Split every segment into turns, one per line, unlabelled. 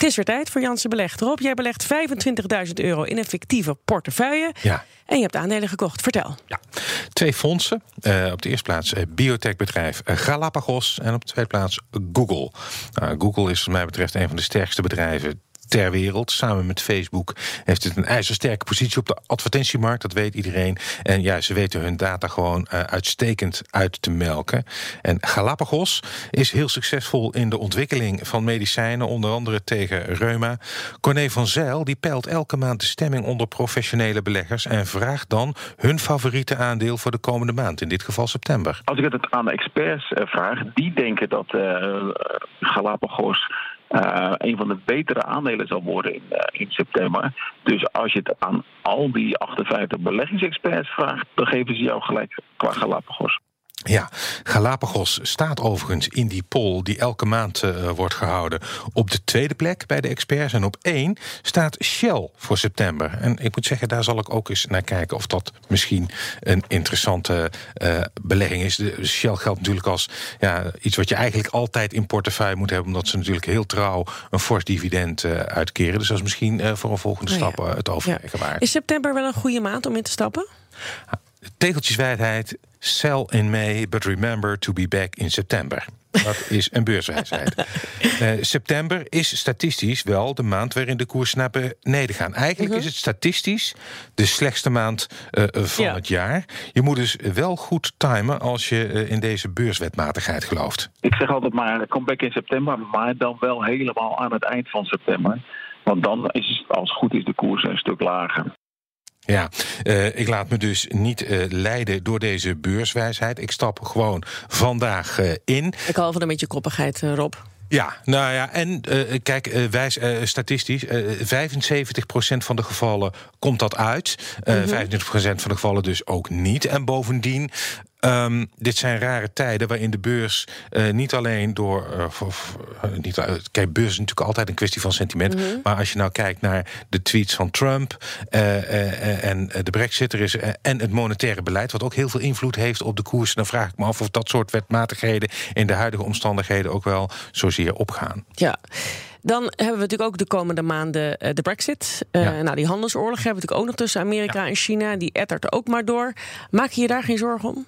Het is weer tijd voor Jansen Belegd. Rob, jij belegt 25.000 euro in een fictieve portefeuille.
Ja.
En je hebt aandelen gekocht. Vertel.
Ja, twee fondsen. Uh, op de eerste plaats uh, biotechbedrijf Galapagos en op de tweede plaats Google. Uh, Google is wat mij betreft een van de sterkste bedrijven ter wereld. Samen met Facebook heeft het een ijzersterke positie op de advertentiemarkt. Dat weet iedereen. En ja, ze weten hun data gewoon uh, uitstekend uit te melken. En Galapagos is heel succesvol in de ontwikkeling van medicijnen, onder andere tegen reuma. Corné van Zijl die peilt elke maand de stemming onder professionele beleggers en vraagt dan hun favoriete aandeel voor de komende maand, in dit geval september.
Als ik het aan de experts uh, vraag, die denken dat uh, Galapagos uh, een van de betere aandelen zal worden in, uh, in september. Dus als je het aan al die 58 beleggingsexperts vraagt, dan geven ze jou gelijk qua Galapagos.
Ja, Galapagos staat overigens in die poll die elke maand uh, wordt gehouden op de tweede plek bij de experts. En op één staat Shell voor september. En ik moet zeggen, daar zal ik ook eens naar kijken of dat misschien een interessante uh, belegging is. De Shell geldt natuurlijk als ja, iets wat je eigenlijk altijd in portefeuille moet hebben, omdat ze natuurlijk heel trouw een fors dividend uh, uitkeren. Dus dat is misschien voor een volgende stap
oh ja.
het overwegen
ja.
waard.
Is september wel een goede maand om in te stappen?
Tegeltjeswijdheid, sell in May, but remember to be back in september. Dat is een beurswijsheid. uh, september is statistisch wel de maand waarin de koers naar beneden gaan. Eigenlijk uh -huh. is het statistisch de slechtste maand uh, van ja. het jaar. Je moet dus wel goed timen als je uh, in deze beurswetmatigheid gelooft.
Ik zeg altijd maar, kom back in september, maar dan wel helemaal aan het eind van september. Want dan is, als het goed is, de koers een stuk lager.
Ja, uh, ik laat me dus niet uh, leiden door deze beurswijsheid. Ik stap gewoon vandaag uh, in.
Ik hou van een beetje koppigheid, Rob.
Ja, nou ja, en uh, kijk, uh, wijs, uh, statistisch, 75% van de gevallen komt dat uit. Mm -hmm. 25% van de gevallen dus ook niet. En bovendien, Um, dit zijn rare tijden waarin de beurs uh, niet alleen door. Uh, of, uh, niet, kijk, beurs is natuurlijk altijd een kwestie van sentiment. Mm -hmm. Maar als je nou kijkt naar de tweets van Trump en de Brexit er is, en het monetaire beleid, wat ook heel veel invloed heeft op de koers, dan vraag ik me af of dat soort wetmatigheden in de huidige omstandigheden ook wel zozeer opgaan.
Ja. Dan hebben we natuurlijk ook de komende maanden uh, de Brexit. Uh, ja. Nou, die handelsoorlog hebben we natuurlijk ook nog tussen Amerika ja. en China. Die ettert ook maar door. Maak je je daar geen zorgen om?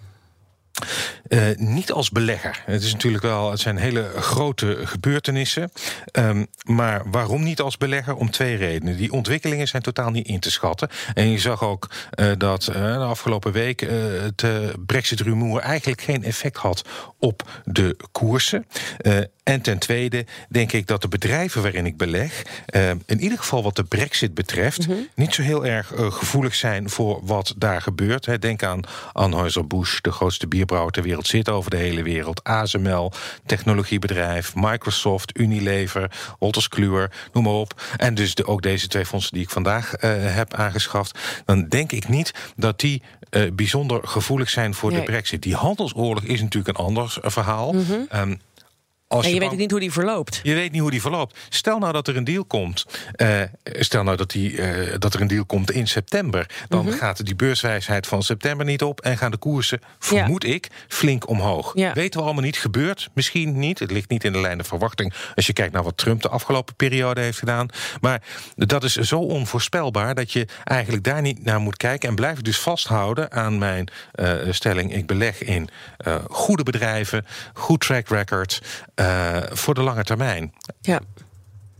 Uh, niet als belegger. Het is natuurlijk wel, het zijn hele grote gebeurtenissen. Um, maar waarom niet als belegger? Om twee redenen. Die ontwikkelingen zijn totaal niet in te schatten. En je zag ook uh, dat uh, de afgelopen week het Brexit-rumoer eigenlijk geen effect had op de koersen. En ten tweede denk ik dat de bedrijven waarin ik beleg, in ieder geval wat de brexit betreft, mm -hmm. niet zo heel erg uh, gevoelig zijn voor wat daar gebeurt. Hè. Denk aan Anheuser-Busch, de grootste bierbrouwer ter wereld, zit over de hele wereld. ASML, technologiebedrijf, Microsoft, Unilever, Wolters Kluwer, noem maar op. En dus de, ook deze twee fondsen die ik vandaag uh, heb aangeschaft. Dan denk ik niet dat die bijzonder gevoelig zijn voor nee. de brexit. Die handelsoorlog is natuurlijk een ander verhaal. Mm -hmm. um,
Als en je, weet ook niet hoe die verloopt.
Je weet niet hoe die verloopt. Stel nou dat er een deal komt. Uh, stel nou dat, die, uh, dat er een deal komt in september. Dan mm -hmm. gaat die beurswijsheid van september niet op. En gaan de koersen, vermoed ja. ik, flink omhoog.
Ja.
Weten we allemaal niet. Gebeurt misschien niet. Het ligt niet in de lijn der verwachting. Als je kijkt naar wat Trump de afgelopen periode heeft gedaan. Maar dat is zo onvoorspelbaar. Dat je eigenlijk daar niet naar moet kijken. En blijf ik dus vasthouden aan mijn uh, stelling. Ik beleg in goede bedrijven. Goed track record. Uh, voor de lange termijn.
Ja.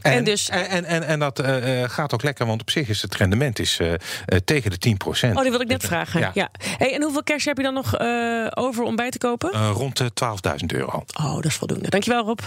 En,
en, dus,
en, en, en, dat uh, gaat ook lekker, want op zich is het rendement is, uh, tegen de 10 procent.
Oh, die wil ik net vragen. Ja. ja. Hey, en hoeveel cash heb je dan nog over om bij te kopen?
rond 12.000 euro.
Oh, dat is voldoende. Dankjewel, Rob.